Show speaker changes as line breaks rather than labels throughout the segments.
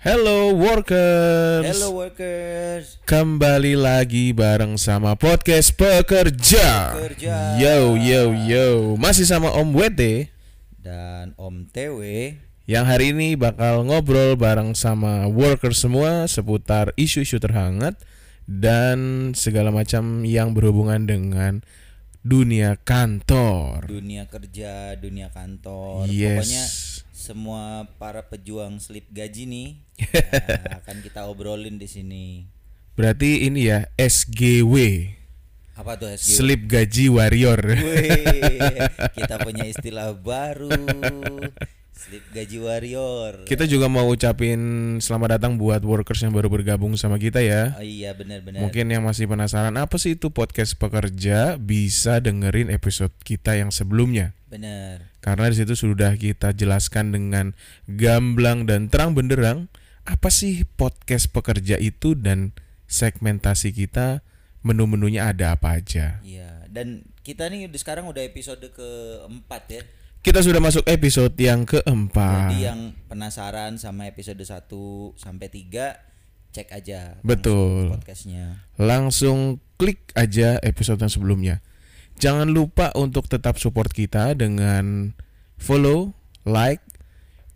Hello workers.
Hello workers.
Kembali lagi bareng sama podcast pekerja.
Pekerja.
Yo yo yo. Masih sama Om WT
Dan Om TW.
yang hari ini bakal ngobrol bareng sama workers semua seputar isu-isu terhangat dan segala macam yang berhubungan dengan dunia kantor.
Dunia kerja, dunia kantor.
Yes.
Pokoknya semua para pejuang slip gaji nih ya, akan kita obrolin di sini.
Berarti ini ya SGW.
Apa tuh SG?
Slip Gaji Warrior.
Wih, kita punya istilah baru. Gaji warrior.
Kita juga mau ucapin selamat datang buat workers yang baru bergabung sama kita ya.
Oh iya benar-benar.
Mungkin yang masih penasaran apa sih itu podcast pekerja bisa dengerin episode kita yang sebelumnya.
Benar.
Karena di situ sudah kita jelaskan dengan gamblang dan terang benderang apa sih podcast pekerja itu dan segmentasi kita menu-menunya ada apa aja.
Iya, dan kita nih sekarang udah episode keempat ya.
Kita sudah masuk episode yang keempat.
Jadi yang penasaran sama episode 1 sampai 3 cek aja
Betul.
podcastnya.
langsung klik aja episode yang sebelumnya. Jangan lupa untuk tetap support kita dengan follow, like,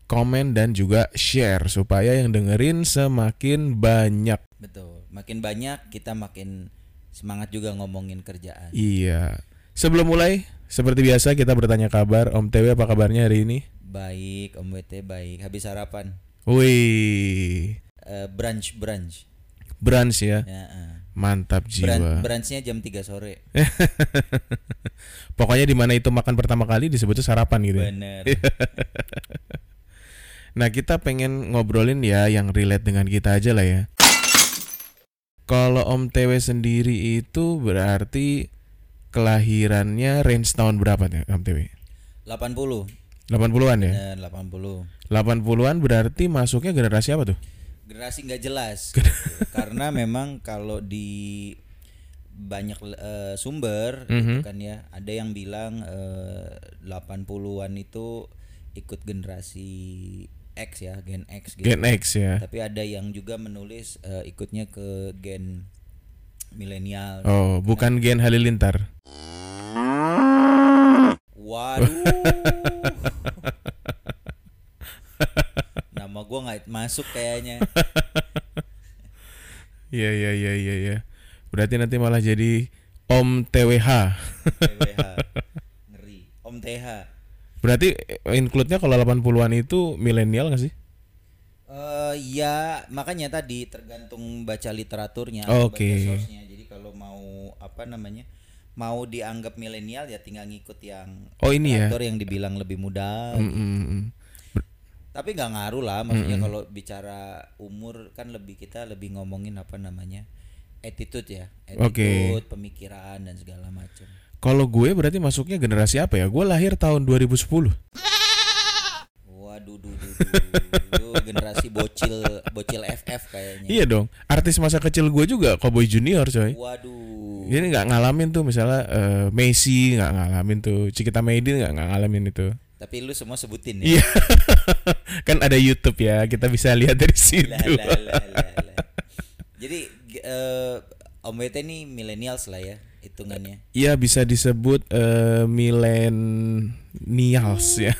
komen dan juga share supaya yang dengerin semakin banyak.
Betul. Makin banyak kita makin semangat juga ngomongin kerjaan.
Iya. Sebelum mulai, seperti biasa kita bertanya kabar Om TW apa kabarnya hari ini?
Baik, Om WT baik. Habis sarapan.
Wih,
Eh, brunch brunch.
brunch ya.
Ya, eh.
Mantap
Brun-
jiwa.
brunchnya jam 3 sore.
Pokoknya di mana itu makan pertama kali disebutnya sarapan gitu. ya.
Bener.
Nah kita pengen ngobrolin ya yang relate dengan kita aja lah ya. Kalau Om TW sendiri itu berarti kelahirannya range tahun berapa nih Om TW?
80.
80-an ya?
Bener, 80.
80-an berarti masuknya generasi apa tuh?
generasi nggak jelas gitu. karena memang kalau di banyak eh, sumber gitu
Mhm.
kan ya ada yang bilang eh, 80-an itu ikut generasi X ya gen X gitu
Gen X ya.
tapi ada yang juga menulis eh, ikutnya ke gen milenial
Oh, bukan Gen Halilintar.
waduh nama gua nggak masuk kayaknya
Iya iya iya iya iya. Berarti nanti malah jadi Om TWH.
TWH ngeri Om TH
Berarti include-nya kalau 80-an itu milenial gak sih?
Eh ya makanya tadi tergantung baca literaturnya,
Oke.
baca source-nya. Jadi kalau mau apa namanya mau dianggap milenial ya tinggal ngikut yang
Oh, ini ya.
yang dibilang lebih muda.
Mm, mm, mm.
Tapi nggak ngaruh lah, maksudnya kalau bicara umur kan lebih kita lebih ngomongin apa namanya attitude ya, attitude, pemikiran dan segala macam.
Kalau gue berarti masuknya generasi apa ya? Gue lahir tahun 2010.
Waduh, duh, duh, duh, generasi bocil, FF kayaknya.
Iya dong. Artis masa kecil gue juga Cowboy Junior coy.
Waduh.
Ini nggak ngalamin tuh misalnya eh, Messi nggak ngalamin tuh, Cikita Maidin nggak ngalamin itu.
Tapi lu semua sebutin ya.
Iya. kan ada YouTube ya, kita bisa lihat dari situ.
Lah, lah, lah, lah, lah. Jadi eh, Om WT ini millennials lah ya hitungannya.
Iya bisa disebut eh, millennials ya.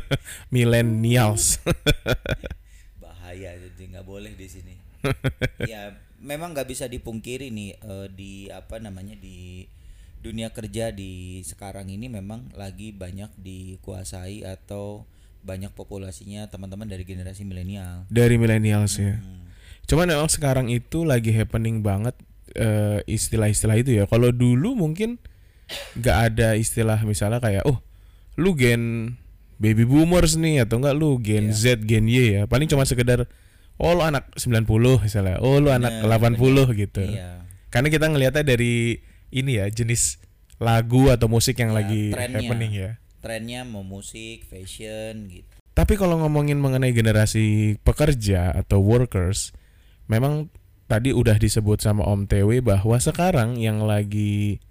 millennials.
Boleh di sini. ya memang nggak bisa dipungkiri nih eh, di apa namanya di dunia kerja di sekarang ini memang lagi banyak dikuasai atau banyak populasinya teman-teman dari generasi milenial.
dari millennials ya.
Hmm.
Cuman memang sekarang itu lagi happening banget eh, istilah-istilah itu ya. Kalau dulu mungkin nggak ada istilah misalnya kayak oh lu gen baby boomers nih atau enggak lu gen
Iya.
Z gen Y ya. Paling cuma sekedar oh lu anak 90 misalnya. Oh lu anak
Bener,
80 gitu.
Iya.
Karena kita ngelihatnya dari ini ya jenis lagu atau musik yang
Ya,
lagi
trennya.
happening ya.
Trennya mau musik, fashion gitu.
Tapi kalau ngomongin mengenai generasi pekerja atau workers, memang tadi udah disebut sama Om TW bahwa sekarang yang lagi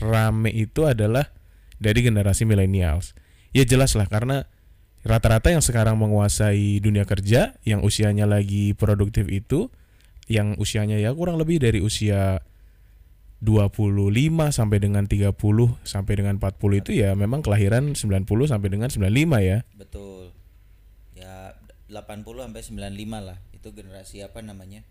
rame itu adalah dari generasi millennials. Ya jelas lah karena rata-rata yang sekarang menguasai dunia kerja yang usianya lagi produktif itu yang usianya ya kurang lebih dari usia 25 sampai dengan 30 sampai dengan 40 itu ya memang kelahiran 90 sampai dengan 95 ya.
Betul. Ya 80 sampai 95 lah. Itu generasi apa namanya?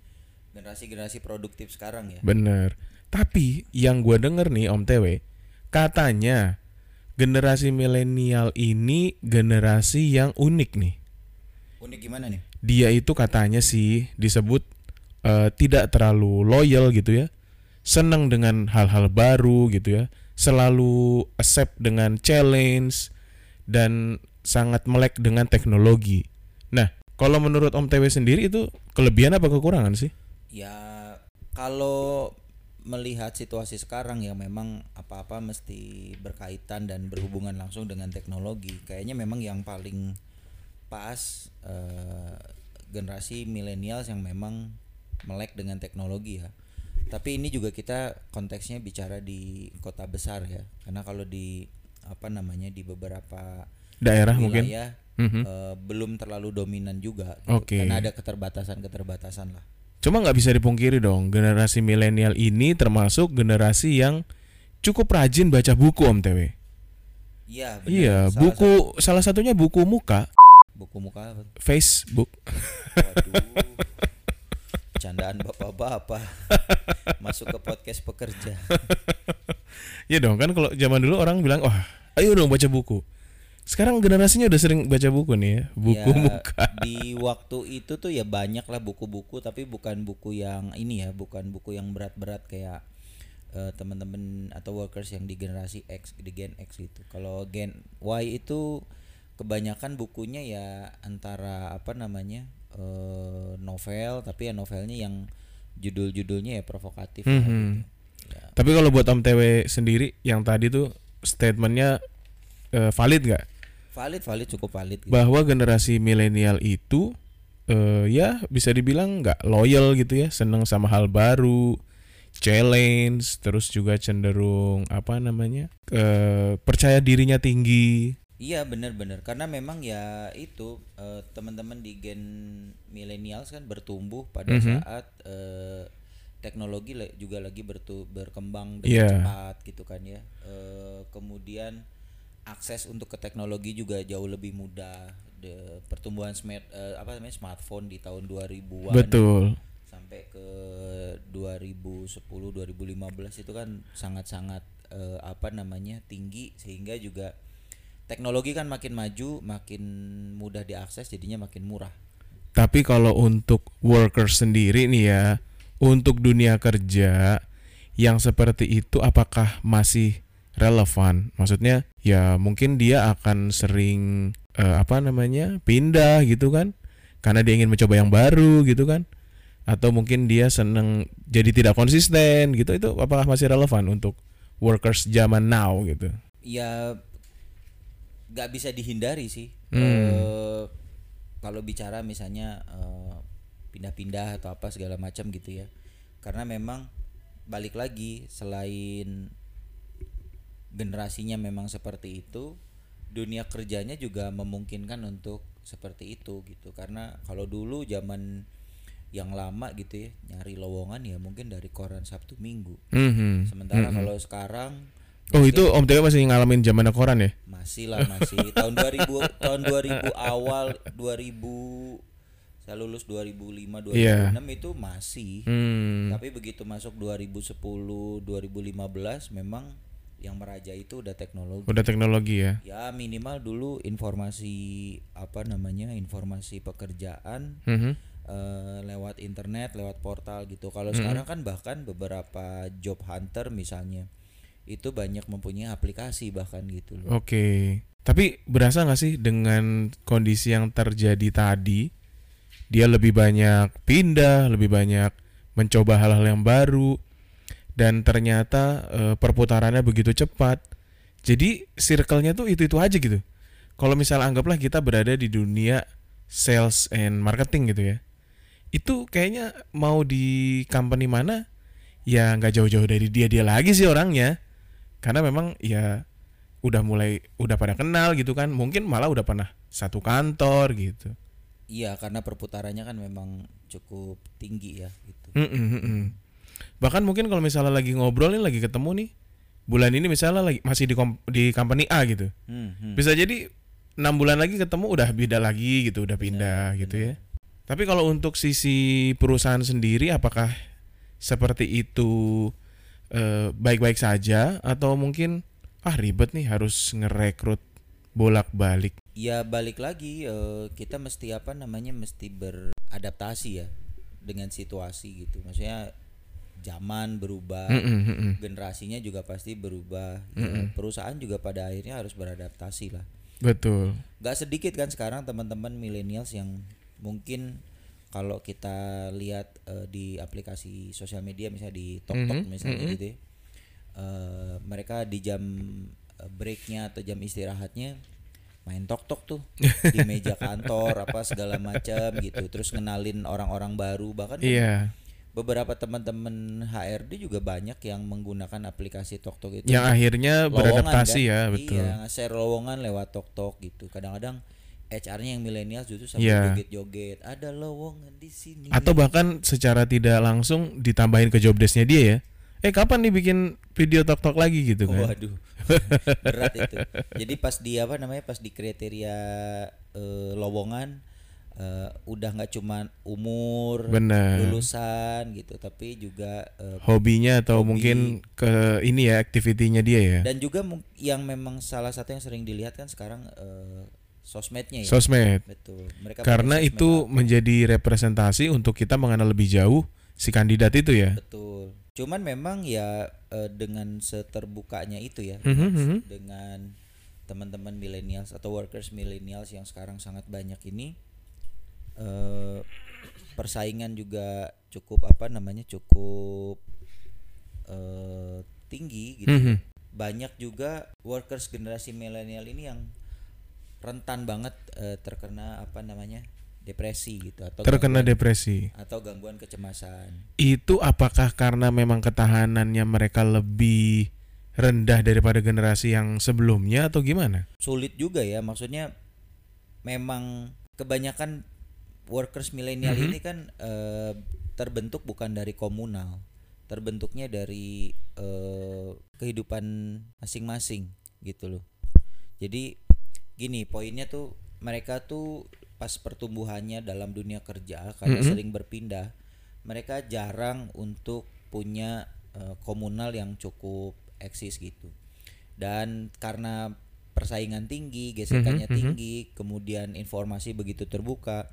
Generasi-generasi produktif sekarang ya.
Bener. Tapi yang gue denger nih Om TW, katanya generasi milenial ini generasi yang unik nih.
Unik gimana nih?
Dia itu katanya sih disebut eh, tidak terlalu loyal gitu ya. Senang dengan hal-hal baru gitu ya. Selalu accept dengan challenge dan sangat melek dengan teknologi. Nah, kalau menurut Om TW sendiri itu kelebihan apa kekurangan sih?
Ya kalau melihat situasi sekarang ya memang apa-apa mesti berkaitan dan berhubungan langsung dengan teknologi. Kayaknya memang yang paling pas eh, generasi milenials yang memang melek dengan teknologi ya. Tapi ini juga kita konteksnya bicara di kota besar ya. Karena kalau di apa namanya di beberapa
Daerah mungkin.
wilayah
Mhm.
eh, belum terlalu dominan juga. gitu. Karena ada keterbatasan-keterbatasan lah.
Cuma nggak bisa dipungkiri dong, generasi milenial ini termasuk generasi yang cukup rajin baca buku Om TW.
Iya, benar.
Iya,
Salah
buku salah satunya buku muka,
satu- buku muka apa?
Facebook.
Waduh. Candaan bapak-bapak. Masuk ke podcast pekerja.
Ya dong, kan kalau zaman dulu orang bilang, "Wah, ayo dong baca buku." Sekarang generasinya udah sering baca buku nih ya, buku
Ya,
muka.
Di waktu itu tuh ya banyak lah buku-buku tapi bukan buku yang ini ya, bukan buku yang berat-berat kayak eh, teman-teman atau workers yang di generasi X, di Gen X gitu. Kalau Gen Y itu kebanyakan bukunya ya antara apa namanya? eh, novel tapi ya novelnya yang judul-judulnya ya provokatif lah
Mhm.
gitu. Ya,
Tapi kalau buat Om TW sendiri yang tadi tuh statementnya eh, valid nggak?
Valid valid cukup valid gitu.
Bahwa generasi milenial itu eh, ya bisa dibilang nggak loyal gitu ya, seneng sama hal baru, challenge, terus juga cenderung apa namanya eh, percaya dirinya tinggi.
Iya benar-benar karena memang ya itu eh, teman-teman di gen millennials kan bertumbuh pada
Mhm.
saat eh, teknologi le- juga lagi bertu berkembang dengan
Iya.
cepat gitu kan ya. Eh, kemudian akses untuk ke teknologi juga jauh lebih mudah. De, pertumbuhan smart eh, apa namanya smartphone di tahun 2000-an
Betul.
sampai ke 2010 2015 itu kan sangat-sangat eh, apa namanya tinggi sehingga juga teknologi kan makin maju makin mudah diakses jadinya makin murah
Tapi kalau untuk workers sendiri nih ya, untuk dunia kerja yang seperti itu apakah masih relevan? Maksudnya ya mungkin dia akan sering eh, apa namanya? pindah gitu kan. Karena dia ingin mencoba yang baru gitu kan. Atau mungkin dia seneng jadi tidak konsisten gitu. Itu apakah masih relevan untuk workers zaman now gitu?
ya nggak bisa dihindari sih
Hmm.
Eh, kalau bicara misalnya eh, pindah-pindah atau apa segala macam gitu ya karena memang balik lagi selain generasinya memang seperti itu dunia kerjanya juga memungkinkan untuk seperti itu gitu karena kalau dulu zaman yang lama gitu ya nyari lowongan ya mungkin dari koran Sabtu Minggu
Mhm.
sementara
Mhm.
kalau sekarang
Oh itu Om Teo masih ngalamin zaman koran ya?
masih lah masih tahun 2000 tahun 2000 awal 2000 saya lulus 2005 2006
Iya.
itu masih
Hmm.
tapi begitu masuk 2010 2015 memang yang meraja itu udah teknologi
Udah teknologi ya.
ya minimal dulu informasi apa namanya informasi pekerjaan
Mhm.
eh, lewat internet lewat portal gitu kalau sekarang kan bahkan beberapa job hunter misalnya itu banyak mempunyai aplikasi bahkan gitu loh
Oke. Tapi berasa nggak sih dengan kondisi yang terjadi tadi, dia lebih banyak pindah, lebih banyak mencoba hal-hal yang baru, dan ternyata eh, perputarannya begitu cepat. Jadi circle-nya tuh itu-itu aja gitu. Kalau misal anggaplah kita berada di dunia sales and marketing gitu ya, itu kayaknya mau di company mana, ya nggak jauh-jauh dari dia dia lagi sih orangnya, karena memang ya udah mulai udah pada kenal gitu kan mungkin malah udah pernah satu kantor gitu
Iya, karena perputarannya kan memang cukup tinggi ya gitu.
Mm-mm, mm-mm. Bahkan mungkin kalau misalnya lagi ngobrol nih lagi ketemu nih bulan ini misalnya lagi masih di kom- di company A gitu.
Hmm, hmm.
bisa jadi enam bulan lagi ketemu udah beda lagi gitu udah pindah gitu ya. tapi kalau untuk sisi perusahaan sendiri apakah seperti itu eh, baik-baik saja? Atau mungkin ah ribet nih harus ngerekrut bolak-balik?
Ya balik lagi eh, kita mesti apa namanya mesti beradaptasi ya dengan situasi gitu. Maksudnya zaman berubah,
Mm-mm, mm-mm.
generasinya juga pasti berubah. Ya, perusahaan juga pada akhirnya harus beradaptasi lah.
betul
Gak sedikit kan sekarang teman-teman millennials yang mungkin kalau kita lihat eh, di aplikasi sosial media misalnya di TokTok
Mhm,
misalnya
mhm.
gitu ya. eh, mereka di jam eh, breaknya atau jam istirahatnya main TokTok tuh di meja kantor apa segala macam gitu terus ngenalin orang-orang baru bahkan kan
iya
beberapa teman-teman HRD juga banyak yang menggunakan aplikasi TokTok itu
yang akhirnya
lowongan,
beradaptasi
kan?
ya betul
Iya, nge-share lowongan lewat TokTok gitu. Kadang-kadang HR-nya yang milenial justru sampai
Iya.
joget-joget. Ada lowongan di sini.
atau bahkan secara tidak langsung ditambahin ke job desk-nya dia ya eh kapan nih bikin video tok tok lagi gitu kan
Waduh. Berat itu. Jadi pas di apa namanya? Pas di kriteria eh, lowongan eh, udah nggak cuma umur,
Benar.
lulusan gitu, tapi juga eh,
hobinya atau
Hobi.
mungkin ke ini ya aktivitinya dia ya
dan juga yang memang salah satu yang sering dilihat kan sekarang eh, sosmednya ya.
sosmed
Betul. Mereka
karena
sosmed
itu
apa.
menjadi representasi untuk kita mengenal lebih jauh si kandidat itu ya
Betul. Cuman memang ya eh, dengan seterbukanya itu ya
Mhm, mhm.
dengan teman-teman millennials atau workers millennials yang sekarang sangat banyak ini eh persaingan juga cukup apa namanya cukup eh tinggi gitu.
Mhm.
Banyak juga workers generasi milenial ini yang rentan banget eh, terkena apa namanya depresi gitu atau
terkena
gangguan-
depresi
atau gangguan kecemasan.
itu apakah karena memang ketahanannya mereka lebih rendah daripada generasi yang sebelumnya atau gimana
sulit juga ya maksudnya memang kebanyakan workers milenial
Mhm.
ini kan eh, terbentuk bukan dari komunal terbentuknya dari eh, kehidupan masing-masing gitu loh jadi gini poinnya tuh mereka tuh pas pertumbuhannya dalam dunia kerja karena
Mhm.
sering berpindah mereka jarang untuk punya eh, komunal yang cukup eksis gitu dan karena persaingan tinggi gesekannya
Mhm, mhm.
tinggi kemudian informasi begitu terbuka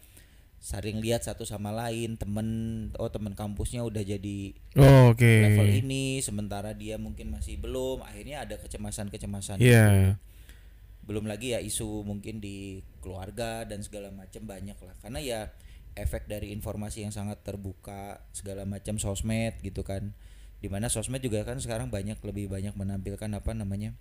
saling lihat satu sama lain temen oh temen kampusnya udah jadi
oh, oke.
level ini sementara dia mungkin masih belum akhirnya ada kecemasan-kecemasan
Iya.
belum lagi ya isu mungkin di keluarga dan segala macam banyak lah. Karena ya efek dari informasi yang sangat terbuka segala macam sosmed gitu kan. Di mana sosmed juga kan sekarang banyak lebih banyak menampilkan apa namanya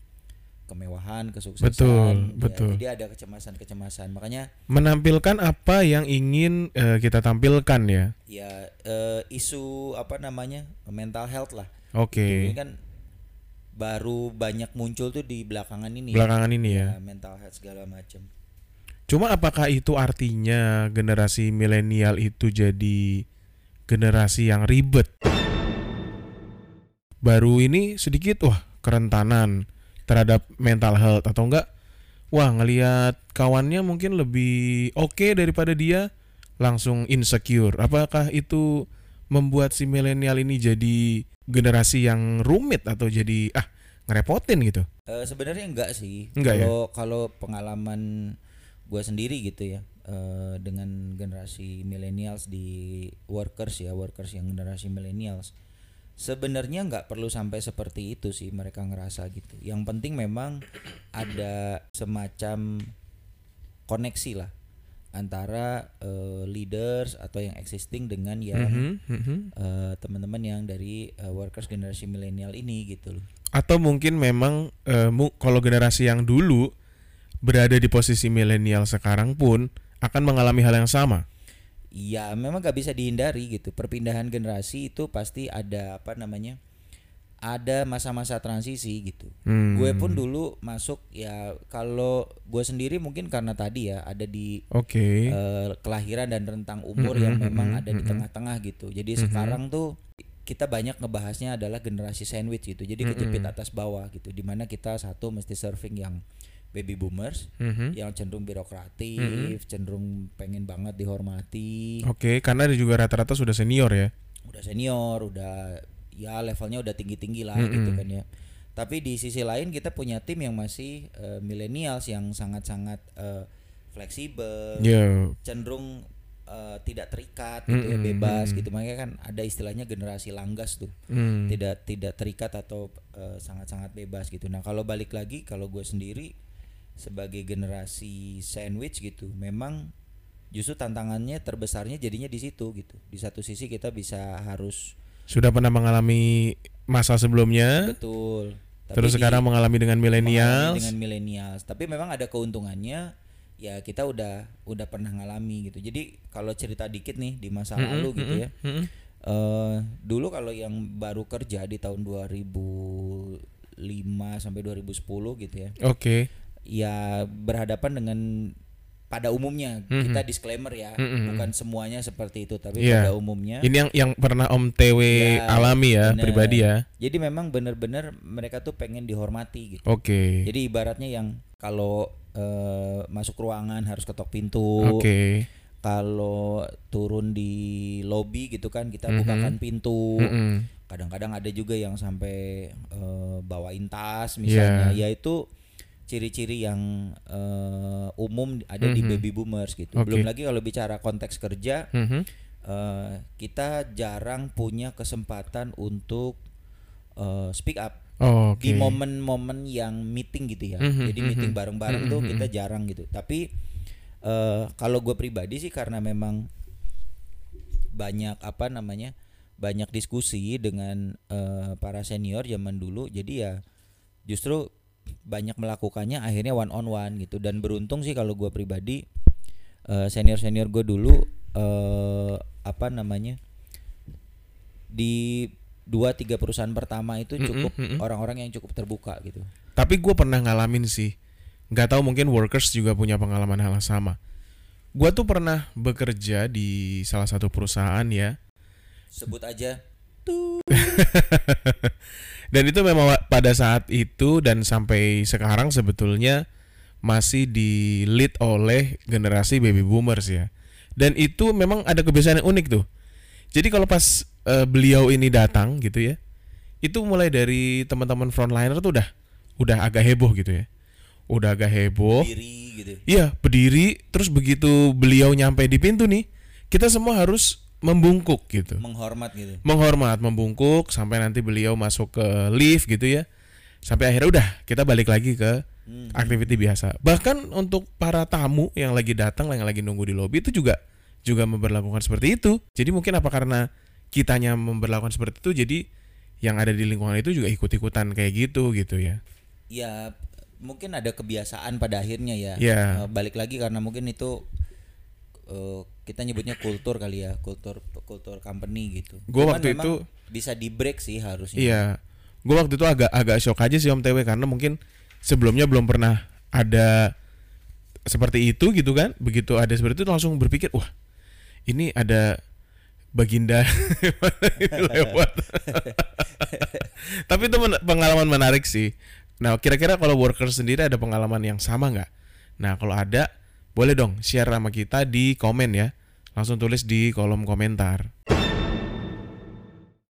kemewahan kesuksesan.
Betul,
Ya,
betul.
jadi ada kecemasan-kecemasan. Makanya
menampilkan apa yang ingin eh, kita tampilkan ya?
Ya eh, isu apa namanya? Mental health lah.
Oke.
Ini kan baru banyak muncul tuh di belakangan ini. Ya.
belakangan ini ya?
Ya, mental health segala macam
Cuma apakah itu artinya generasi milenial itu jadi generasi yang ribet? Baru ini sedikit wah kerentanan terhadap mental health atau enggak? Wah ngelihat kawannya mungkin lebih oke daripada dia langsung insecure. Apakah itu membuat si milenial ini jadi generasi yang rumit atau jadi ah ngerepotin gitu?
Eh, sebenarnya enggak sih.
Enggak ya?
kalau kalau pengalaman gua sendiri gitu ya eh, dengan generasi millennials di workers ya workers yang generasi millennials sebenarnya nggak perlu sampai seperti itu sih mereka ngerasa gitu. Yang penting memang ada semacam koneksi lah antara eh, leaders atau yang existing dengan yang
Mhm, mhm.
eh, teman-teman yang dari eh, workers generasi milenial ini gitu loh.
atau mungkin memang mu- kalau generasi yang dulu berada di posisi milenial sekarang pun akan mengalami hal yang sama.
Iya, memang gak bisa dihindari gitu. Perpindahan generasi itu pasti ada apa namanya? ada masa-masa transisi gitu.
Hmm.
Gue pun dulu masuk ya kalau gue sendiri mungkin karena tadi ya ada di
Oke.
eh, kelahiran dan rentang umur yang memang ada di tengah-tengah gitu. Jadi sekarang tuh kita banyak ngebahasnya adalah generasi sandwich gitu. Jadi kejepit atas bawah gitu. Di mana kita satu mesti surfing yang baby boomers
Mhm.
yang cenderung birokratif, cenderung pengen banget dihormati,
Oke, karena dia juga rata-rata sudah senior ya.
udah senior, udah ya levelnya udah tinggi-tinggi lah gitu kan ya. Tapi di sisi lain kita punya tim yang masih eh, millennials yang sangat-sangat eh, fleksibel,
Ya.
cenderung eh, tidak terikat gitu ya bebas gitu makanya kan ada istilahnya generasi langgas tuh
Hmm.
tidak tidak terikat atau eh, sangat-sangat bebas gitu nah kalau balik lagi kalau gue sendiri sebagai generasi sandwich gitu memang justru tantangannya terbesarnya jadinya di situ gitu di satu sisi kita bisa harus
Sudah pernah mengalami masa sebelumnya,
betul tapi
terus
di-
sekarang mengalami dengan millennials.
dengan millennials tapi memang ada keuntungannya ya kita udah udah pernah ngalami gitu jadi kalau cerita dikit nih di masa lalu gitu ya
Mm-mm.
eh dulu kalau yang baru kerja di tahun 2005 sampai 2010 gitu ya
Oke.
Ya berhadapan dengan pada umumnya kita disclaimer ya bukan semuanya seperti itu tapi
Iya.
pada umumnya
Ini yang yang pernah Om TW
Ya,
alami ya,
bener.
pribadi ya.
jadi memang benar-benar mereka tuh pengen dihormati gitu
Oke.
Jadi ibaratnya yang kalau eh, masuk ruangan harus ketok pintu.
Oke.
Kalau turun di lobi gitu kan kita bukakan pintu.
Mm-mm.
Kadang-kadang ada juga yang sampai eh, bawain tas misalnya. Yaitu ciri-ciri yang eh, umum ada di baby boomers gitu.
Oke.
Belum lagi kalau bicara konteks kerja
Mhm.
eh, kita jarang punya kesempatan untuk eh, speak up
Oh, Oke.
di momen-momen yang meeting gitu ya.
Mhm,
Jadi
mhm.
meeting bareng-bareng tuh kita jarang gitu. Tapi eh kalau gue pribadi sih karena memang banyak apa namanya banyak diskusi dengan eh, para senior zaman dulu. Jadi ya justru banyak melakukannya akhirnya one on one gitu. Dan beruntung sih kalau gue pribadi senior senior gue dulu eh apa namanya di dua tiga perusahaan pertama itu cukup orang-orang yang cukup terbuka gitu.
Tapi gue pernah ngalamin sih. Nggak tahu mungkin workers juga punya pengalaman hal yang sama. Gue tuh pernah bekerja di salah satu perusahaan ya.
Sebut aja
Dan itu memang pada saat itu dan sampai sekarang sebetulnya masih di lead oleh generasi baby boomers ya. Dan itu memang ada kebiasaan yang unik tuh. Jadi kalau pas eh, beliau ini datang gitu ya, itu mulai dari teman-teman frontliner tuh udah udah agak heboh gitu ya. Udah agak heboh.
diri gitu.
Iya, berdiri terus begitu beliau nyampe di pintu nih, kita semua harus membungkuk gitu.
Menghormat gitu.
Menghormat, membungkuk sampai nanti beliau masuk ke lift gitu ya. Sampai akhirnya udah kita balik lagi ke
Hmm.
aktiviti biasa. Bahkan untuk para tamu yang lagi datang, yang lagi nunggu di lobi itu juga juga memperlakukan seperti itu. Jadi mungkin apa karena kitanya memperlakukan seperti itu jadi yang ada di lingkungan itu juga ikut-ikutan kayak gitu gitu ya.
Ya mungkin ada kebiasaan pada akhirnya ya.
Iya.
Eh, balik lagi karena mungkin itu eh, kita nyebutnya kultur kali ya, kultur kultur company gitu. Cuman
waktu itu-
bisa di break sih harusnya.
Iya. Gue waktu itu agak agak shock aja sih Om TW karena mungkin sebelumnya belum pernah ada seperti itu gitu kan. Begitu ada seperti itu langsung berpikir, wah ini ada baginda lewat. Tapi itu men- pengalaman menarik sih. Nah kira-kira kalau worker sendiri ada pengalaman yang sama nggak? Nah kalau ada boleh dong share sama kita di komen ya. Langsung tulis di kolom komentar.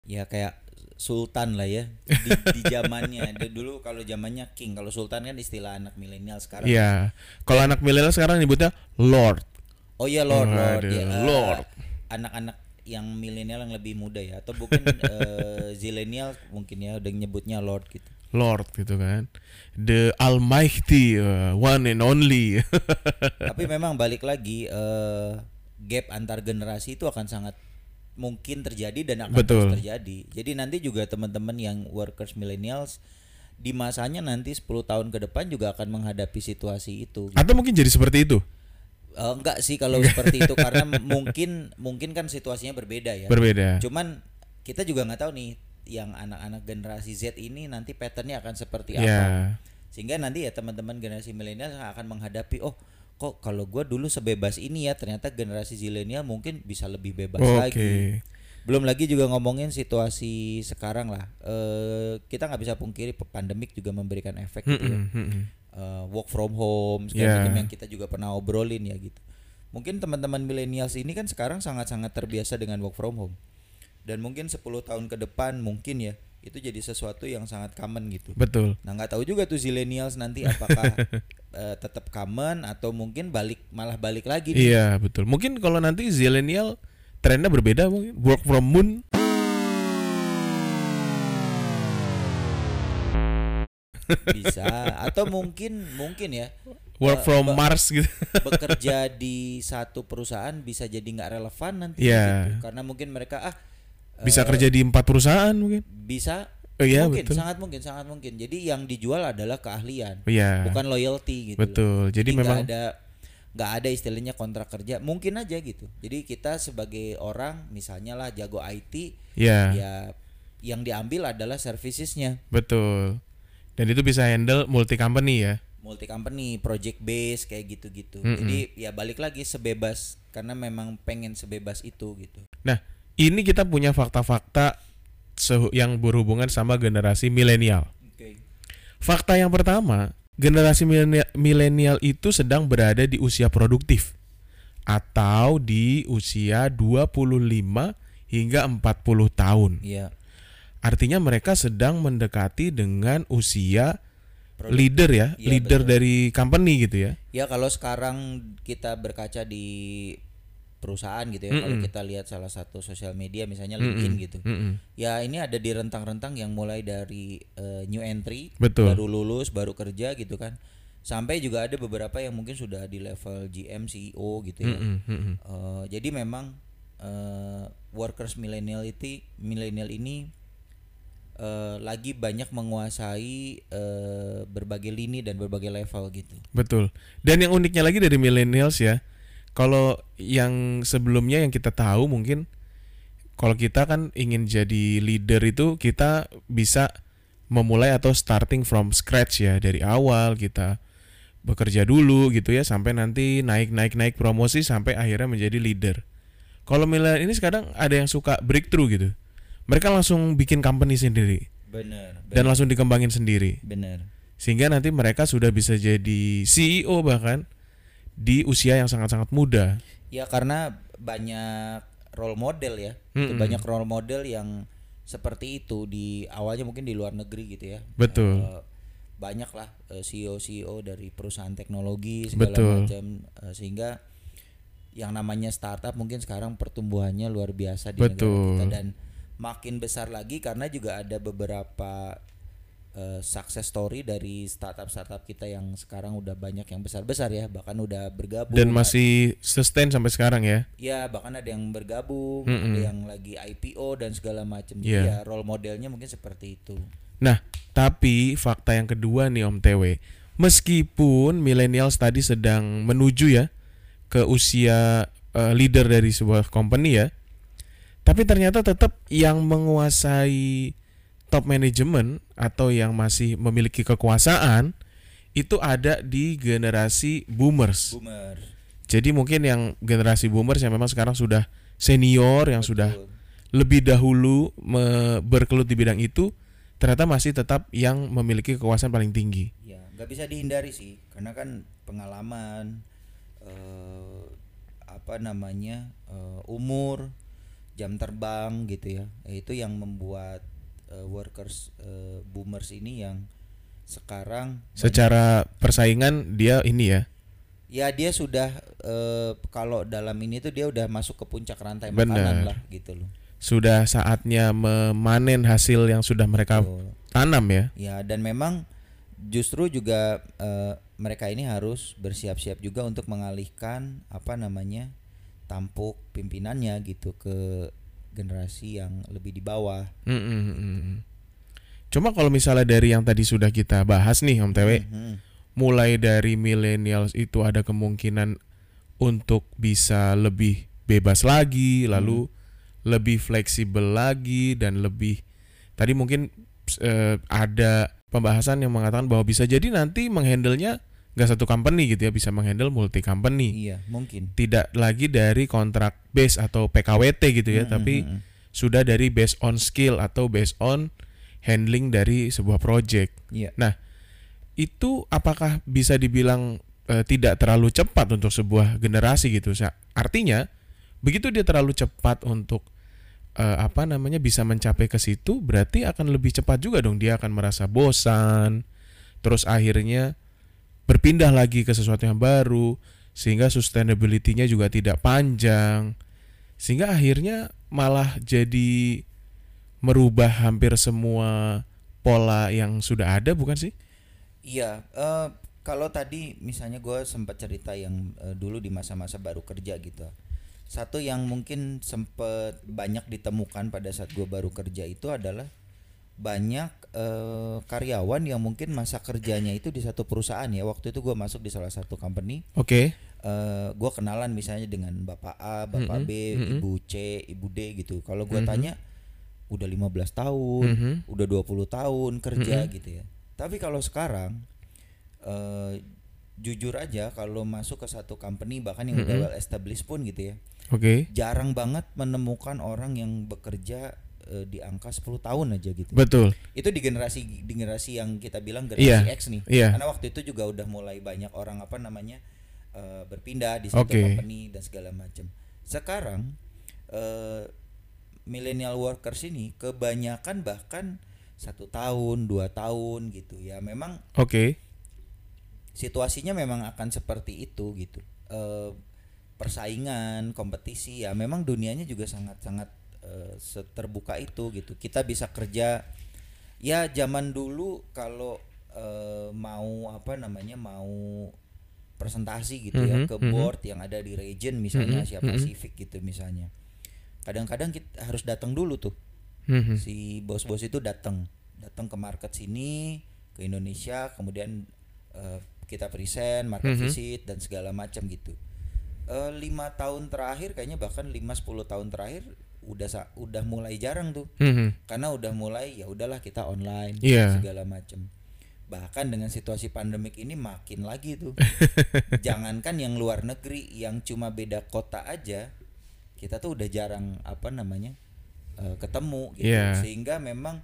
Ya kayak sultan lah ya di, di zamannya. Dulu kalau zamannya king, kalau sultan kan istilah anak milenial sekarang.
Iya. Kalau anak milenial sekarang nyebutnya lord.
Oh iya Lord, Lord, ya, eh,
Lord.
Anak-anak yang milenial yang lebih muda ya, atau mungkin eh, zilenial mungkin ya udah nyebutnya Lord gitu.
Lord gitu kan. The Almighty uh, one and only.
Tapi memang balik lagi eh, gap antar generasi itu akan sangat mungkin terjadi dan akan
Betul.
terus terjadi. Jadi nanti juga teman-teman yang workers millennials di masanya nanti 10 tahun ke depan juga akan menghadapi situasi itu.
Atau mungkin jadi seperti itu.
Eh, enggak sih kalau seperti itu karena mungkin mungkin kan situasinya berbeda ya.
Berbeda.
Cuman kita juga nggak tahu nih yang anak-anak generasi Z ini nanti patternnya akan seperti
Ya.
apa sehingga nanti ya teman-teman generasi milenial akan menghadapi oh kok kalau gua dulu sebebas ini ya ternyata generasi zilenial mungkin bisa lebih bebas
Oke.
lagi belum lagi juga ngomongin situasi sekarang lah eh kita nggak bisa pungkiri pandemik juga memberikan efek gitu ya
Mm-mm, mm-mm.
eh, work from home segala macam yang kita juga pernah obrolin ya gitu. Mungkin teman-teman millennials ini kan sekarang sangat-sangat terbiasa dengan work from home. Dan mungkin 10 tahun ke depan mungkin ya itu jadi sesuatu yang sangat common gitu.
Betul.
Nah nggak tahu juga tuh zillennials nanti apakah eh, tetap common atau mungkin balik malah balik lagi nih.
Iya betul. Mungkin kalau nanti zilenial trennya berbeda mungkin work from moon.
bisa atau mungkin mungkin ya
Work
Eh,
from
be-
Mars gitu.
bekerja di satu perusahaan bisa jadi nggak relevan nanti
Iya.
gitu. karena mungkin mereka ah
Bisa
eh,
kerja di empat perusahaan mungkin.
bisa
Oh iya
mungkin
betul.
sangat mungkin sangat mungkin jadi yang dijual adalah keahlian
Oh, Iya.
bukan loyalty gitu loh.
Betul. Jadi
nggak
memang
ada nggak ada istilahnya kontrak kerja mungkin aja gitu jadi kita sebagai orang misalnya lah jago IT
ya
ya yang diambil adalah servicesnya
betul. Dan itu bisa handle multi company ya.
multi company project base kayak gitu-gitu
Mm-mm.
jadi ya balik lagi sebebas karena memang pengen sebebas itu gitu
Nah, ini kita punya fakta-fakta yang berhubungan sama generasi milenial. Fakta yang pertama, generasi milenia- milenial itu sedang berada di usia produktif atau di usia 25 hingga 40 tahun.
Iya
Artinya mereka sedang mendekati dengan usia
Produk-
leader ya,
Iya,
leader
betul.
dari company gitu ya.
Ya kalau sekarang kita berkaca di perusahaan gitu ya, kalau
Mm-mm.
kita lihat salah satu sosial media misalnya LinkedIn
Mm-mm.
gitu. Ya ini ada di rentang-rentang yang mulai dari eh, new entry,
Betul.
baru lulus, baru kerja gitu kan. Sampai juga ada beberapa yang mungkin sudah di level GM, CEO gitu ya. Eh, jadi memang eh, workers millennial itu millennial ini eh, lagi banyak menguasai eh, berbagai lini dan berbagai level gitu.
Betul. Dan yang uniknya lagi dari millennials ya, kalau yang sebelumnya yang kita tahu mungkin kalau kita kan ingin jadi leader itu kita bisa memulai atau starting from scratch ya dari awal kita bekerja dulu gitu ya sampai nanti naik naik naik promosi sampai akhirnya menjadi leader. Kalau milenial ini sekarang ada yang suka breakthrough gitu. Mereka langsung bikin company sendiri
Bener.
dan langsung dikembangin sendiri
Bener.
sehingga nanti mereka sudah bisa jadi CEO bahkan di usia yang sangat-sangat muda.
Ya karena banyak role model ya. Itu
Mm-mm.
banyak role model yang seperti itu di awalnya mungkin di luar negeri gitu ya.
Betul.
Eh, banyak lah eh, CEO CEO dari perusahaan teknologi segala
Betul.
macam eh, sehingga yang namanya startup mungkin sekarang pertumbuhannya luar biasa di
Betul.
negara kita dan makin besar lagi karena juga ada beberapa eh, success story dari startup-startup kita yang sekarang udah banyak yang besar-besar ya bahkan udah bergabung
Dan masih sustain sampai sekarang ya.
Ya bahkan ada yang bergabung,
Mm-mm.
ada yang lagi IPO dan segala macam. Jadi
Iya.
ya role modelnya mungkin seperti itu.
Nah, tapi fakta yang kedua nih Om TW, meskipun millennials tadi sedang menuju ya ke usia eh, leader dari sebuah company ya, tapi ternyata tetap yang menguasai top management atau yang masih memiliki kekuasaan itu ada di generasi boomers.
Boomer.
Jadi mungkin yang generasi boomers yang memang sekarang sudah senior yang sudah
Betul.
lebih dahulu berkelut di bidang itu ternyata masih tetap yang memiliki kekuasaan paling tinggi.
Ya nggak bisa dihindari sih, karena kan pengalaman, eh, apa namanya eh, umur, jam terbang gitu ya. Itu yang membuat eh, workers eh, boomers ini yang sekarang
Secara persaingan dia ini ya.
ya dia sudah eh, kalau dalam ini tuh dia udah masuk ke puncak rantai
Benar.
makanan lah gitu loh.
Sudah saatnya memanen hasil yang sudah mereka tanam ya.
Ya dan memang justru juga eh, mereka ini harus bersiap-siap juga untuk mengalihkan apa namanya tampuk pimpinannya gitu ke generasi yang lebih di bawah.
Mm, mm, mm, mm. Cuma kalau misalnya dari yang tadi sudah kita bahas nih Om TW,
Mhm.
mulai dari millennials itu ada kemungkinan untuk bisa lebih bebas lagi, lalu lebih fleksibel lagi dan lebih tadi mungkin eh, ada pembahasan yang mengatakan bahwa bisa jadi nanti menghandlenya nggak satu company gitu ya bisa menghandle multi company
Iya, mungkin.
tidak lagi dari kontrak base atau PKWT gitu ya
Mm,
tapi
mm, mm,
sudah dari based on skill atau based on handling dari sebuah project
Iya.
Nah, itu apakah bisa dibilang eh, tidak terlalu cepat untuk sebuah generasi gitu? Artinya, begitu dia terlalu cepat untuk eh, apa namanya bisa mencapai ke situ, berarti akan lebih cepat juga dong dia akan merasa bosan, terus akhirnya berpindah lagi ke sesuatu yang baru, sehingga sustainability-nya juga tidak panjang, sehingga akhirnya malah jadi merubah hampir semua pola yang sudah ada, bukan sih?
Iya, eh, kalau tadi misalnya gue sempat cerita yang eh, dulu di masa-masa baru kerja gitu. Satu yang mungkin sempat banyak ditemukan pada saat gue baru kerja itu adalah banyak eh, karyawan yang mungkin masa kerjanya itu di satu perusahaan ya. Waktu itu gue masuk di salah satu company,
Oke.
eh gue kenalan misalnya dengan bapak A, bapak
Mm-mm,
B,
mm-mm.
ibu C, ibu D gitu. Kalau gue
Mhm.
tanya udah 15 tahun,
Mhm.
udah 20 tahun kerja
Mm-mm.
gitu ya. Tapi kalau sekarang eh jujur aja kalau masuk ke satu company bahkan yang udah
Mm-mm.
well established pun gitu ya.
Oke.
Jarang banget menemukan orang yang bekerja eh, di angka 10 tahun aja gitu.
Betul.
Itu di generasi di generasi yang kita bilang generasi X nih.
iya.
Karena waktu itu juga udah mulai banyak orang apa namanya eh, berpindah di satu
Oke.
company dan segala macam. Sekarang eh, millennial workers ini kebanyakan bahkan satu tahun dua tahun gitu ya memang
Oke.
situasinya memang akan seperti itu gitu Eh, persaingan kompetisi ya memang dunianya juga sangat sangat eh, seterbuka itu gitu kita bisa kerja ya zaman dulu kalau eh, mau apa namanya mau presentasi gitu ya
Mhm,
ke
mhm.
board yang ada di region misalnya
Mhm,
Asia
mhm.
Pasifik gitu misalnya kadang-kadang kita harus datang dulu tuh
Mhm.
si bos-bos itu datang datang ke market sini ke Indonesia kemudian eh, kita present market
Mhm.
visit dan segala macam gitu lima tahun terakhir kayaknya bahkan 5-10 tahun terakhir udah udah mulai jarang tuh
Mhm.
karena udah mulai ya udahlah kita online
Iya.
segala macam bahkan dengan situasi pandemik ini makin lagi tuh jangankan yang luar negeri yang cuma beda kota aja kita tuh udah jarang apa namanya eh, ketemu gitu
Iya.
sehingga memang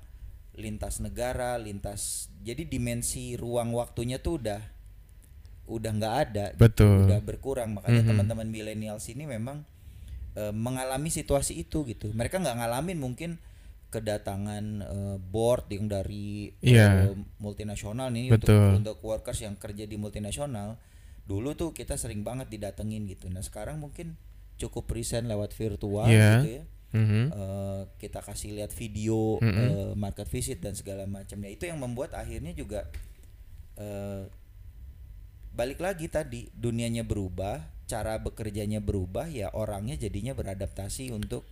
lintas negara lintas jadi dimensi ruang waktunya tuh udah udah nggak ada
Betul.
udah berkurang makanya
Mhm.
teman-teman milenial sini memang eh, mengalami situasi itu gitu mereka nggak ngalamin mungkin kedatangan eh, board yang dari
Iya.
eh, multinasional nih
Betul.
untuk untuk workers yang kerja di multinasional dulu tuh kita sering banget didatengin gitu nah sekarang mungkin cukup present lewat virtual
Iya.
gitu ya
Mhm.
Eh, kita kasih lihat video
Mhm.
eh, market visit dan segala macamnya itu yang membuat akhirnya juga eh, balik lagi tadi dunianya berubah cara bekerjanya berubah ya orangnya jadinya beradaptasi untuk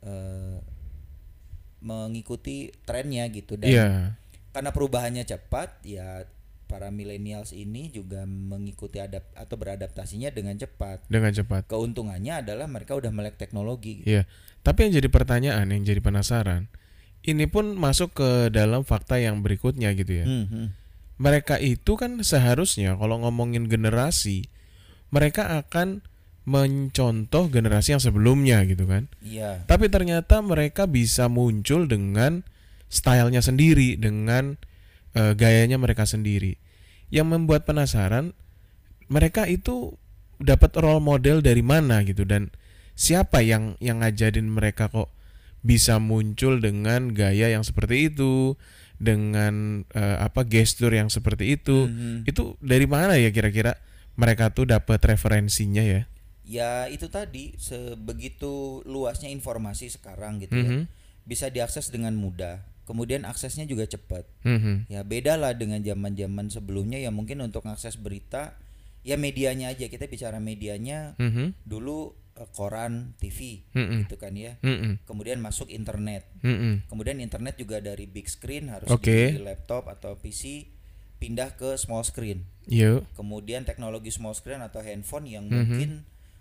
eh, mengikuti trennya gitu dan
Iya.
karena perubahannya cepat ya para millennials ini juga mengikuti adap atau beradaptasinya dengan cepat
Dengan cepat.
keuntungannya adalah mereka udah melek teknologi gitu.
Iya. Tapi yang jadi pertanyaan, yang jadi penasaran, ini pun masuk ke dalam fakta yang berikutnya gitu ya.
Hmm, hmm.
Mereka itu kan seharusnya kalau ngomongin generasi, mereka akan mencontoh generasi yang sebelumnya gitu kan.
Iya.
Tapi ternyata mereka bisa muncul dengan stylenya sendiri, dengan eh, gayanya mereka sendiri. Yang membuat penasaran, mereka itu dapat role model dari mana gitu dan siapa yang yang ngajarin mereka kok bisa muncul dengan gaya yang seperti itu, dengan eh, apa gestur yang seperti itu.
Mhm.
Itu dari mana ya kira-kira mereka tuh dapat referensinya ya?
Ya itu tadi sebegitu luasnya informasi sekarang gitu ya.
Mhm.
Bisa diakses dengan mudah. Kemudian aksesnya juga cepat.
Mhm.
Ya beda lah dengan zaman-zaman sebelumnya ya mungkin untuk akses berita ya medianya aja kita bicara medianya
Mhm.
dulu eh, koran, TV
Mhm.
gitu kan ya.
Mhm.
Kemudian masuk internet.
Mhm.
Kemudian internet juga dari big screen harus
Oke.
di laptop atau PC pindah ke small screen.
Yuk.
Kemudian teknologi small screen atau handphone yang
Mhm.
mungkin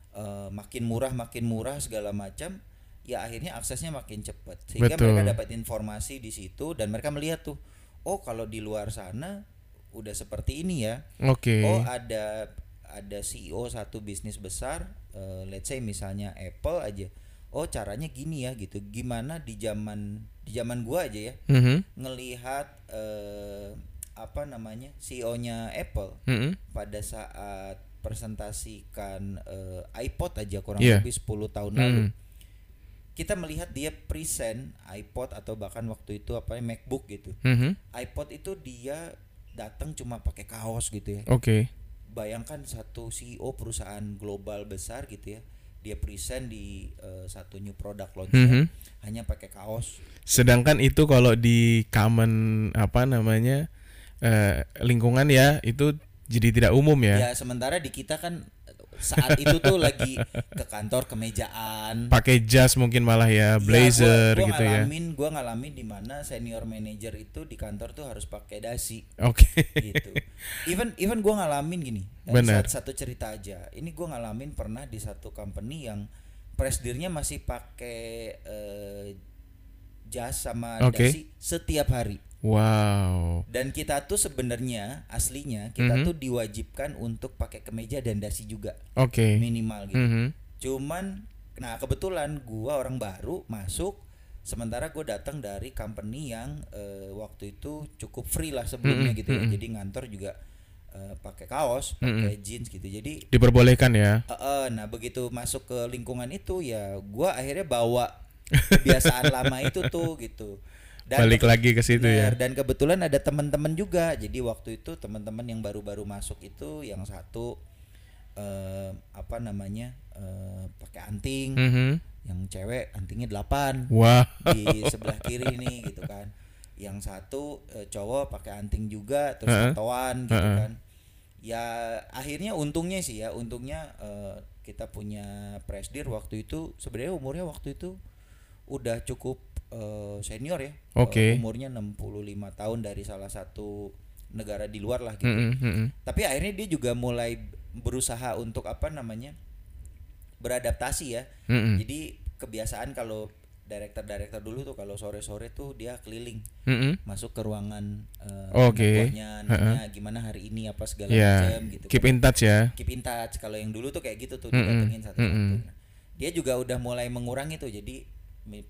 eh, makin murah makin murah segala macam ya akhirnya aksesnya makin cepat sehingga
Betul.
mereka dapat informasi di situ dan mereka melihat tuh oh kalau di luar sana udah seperti ini ya
Oke.
oh ada ada CEO satu bisnis besar eh, let's say misalnya Apple aja oh caranya gini ya gitu gimana di zaman di zaman gua aja ya
Mhm.
ngelihat eh, apa namanya CEO-nya Apple
Mhm.
pada saat presentasikan eh, iPod aja kurang
Iya.
lebih 10 tahun lalu
Mhm.
kita melihat dia present iPod atau bahkan waktu itu apa MacBook gitu
Mhm.
iPod itu dia datang cuma pakai kaos gitu ya
Oke.
bayangkan satu CEO perusahaan global besar gitu ya dia present di eh, satu new product launching
Mhm.
hanya pakai kaos
Sedangkan itu kalau di common apa namanya eh, lingkungan ya itu jadi tidak umum ya.
ya sementara di kita kan saat itu tuh lagi ke kantor kemejaan
Pakai jas mungkin malah ya, blazer
gua, gua
gitu ya.
ngalamin gua ngalamin di mana senior manager itu di kantor tuh harus pakai dasi
Oke.
gitu. Even even gua ngalamin gini.
Benar.
sat- Satu cerita aja. Ini gua ngalamin pernah di satu company yang presidirnya masih pakai eh, jas sama
Oke.
dasi setiap hari.
Wow.
Dan kita tuh sebenarnya aslinya kita
Mhm.
tuh diwajibkan untuk pakai kemeja dan dasi juga
Oke.
minimal gitu.
Mhm.
Cuman nah kebetulan gua orang baru masuk sementara gue datang dari company yang eh, waktu itu cukup free lah sebelumnya
Mm-mm,
gitu ya.
mm-mm.
Jadi ngantor juga eh, pakai kaos, pakai jeans gitu. Jadi
Diperbolehkan ya.
eh, eh, nah begitu masuk ke lingkungan itu ya gua akhirnya bawa kebiasaan lama itu tuh gitu.
Balik lagi ke situ ya.
Bener, Dan kebetulan ada teman-teman juga. Jadi waktu itu teman-teman yang baru-baru masuk itu yang satu eh, apa namanya eh, pakai anting,
Mhm.
yang cewek antingnya 8
Wah.
di sebelah kiri nih gitu kan. Yang satu eh, cowok pakai anting juga terus
Heeh.
tatoan gitu
Heeh.
kan. Ya akhirnya untungnya sih ya, untungnya eh, kita punya presdir waktu itu sebenarnya umurnya waktu itu udah cukup eh, senior ya.
Oke.
Eh, umurnya 65 tahun dari salah satu negara di luar lah gitu.
Mhm, mhm.
Tapi akhirnya dia juga mulai berusaha untuk apa namanya? beradaptasi ya.
Mhm.
Jadi kebiasaan kalau director-director dulu tuh kalau sore-sore tuh dia keliling
Mhm.
masuk ke ruangan eh,
Oke.
anak buahnya, nanya gimana hari ini apa segala
Ya.
macam gitu.
Keep
kan.
in touch ya.
Keep in touch. Kalau yang dulu tuh kayak gitu tuh
Mm-mm.
didatengin satu-satu.
Mm-mm.
Nah, dia juga udah mulai mengurangi tuh. Jadi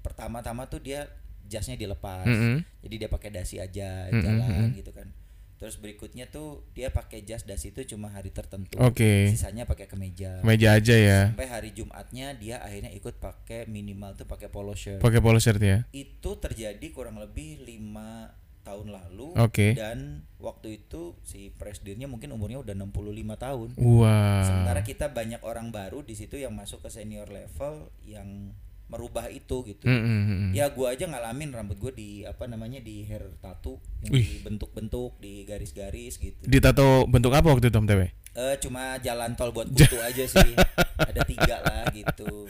pertama-tama tuh dia jasnya dilepas.
Mhm.
Jadi dia pakai dasi aja
Mm-mm,
jalan
mm-mm.
gitu kan. Terus berikutnya tuh dia pakai jas dasi itu cuma hari tertentu.
Oke.
Sisanya pakai kemeja.
Meja aja ya.
Sampai hari Jumatnya dia akhirnya ikut pakai minimal tuh pakai polo shirt.
Pakai polo shirt ya.
Itu terjadi kurang lebih lima tahun lalu
Oke.
dan waktu itu si presdirnya mungkin umurnya udah 65 tahun.
Wah.
Sementara kita banyak orang baru di situ yang masuk ke senior level yang merubah itu gitu.
Mhm, mhm.
Ya gua aja ngalamin rambut gue di apa namanya di hair tattoo yang
Wih.
dibentuk-bentuk, di garis-garis gitu.
Ditato bentuk apa waktu itu Om TW?
Eh cuma jalan tol buat kutu aja sih. Ada tiga lah gitu.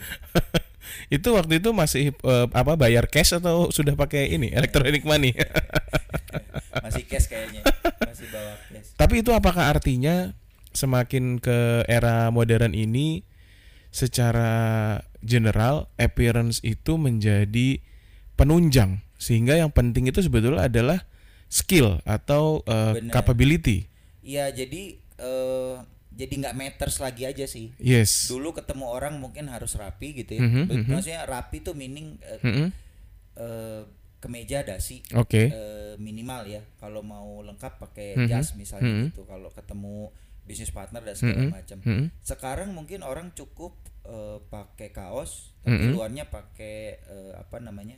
Itu waktu itu masih eh, apa bayar cash atau sudah pakai ini electronic money?
Masih cash kayaknya. Masih bawa cash.
Tapi itu apakah artinya semakin ke era modern ini secara general appearance itu menjadi penunjang sehingga yang penting itu sebetulnya adalah skill atau
Bener.
capability.
Iya, jadi eh jadi nggak matters lagi aja sih.
Yes.
Dulu ketemu orang mungkin harus rapi gitu ya. Be-
mhm.
Maksudnya rapi tuh meaning eh,
Mhm.
eh, kemeja dasi
Oke.
eh, minimal ya. Kalau mau lengkap pakai
Mhm,
jas misalnya
mhm.
gitu. Kalau ketemu bisnis partner dan segala
Mhm,
macam.
mhm.
Sekarang mungkin orang cukup eh, pakai kaos, tapi
Mhm.
luarnya pakai eh, apa namanya?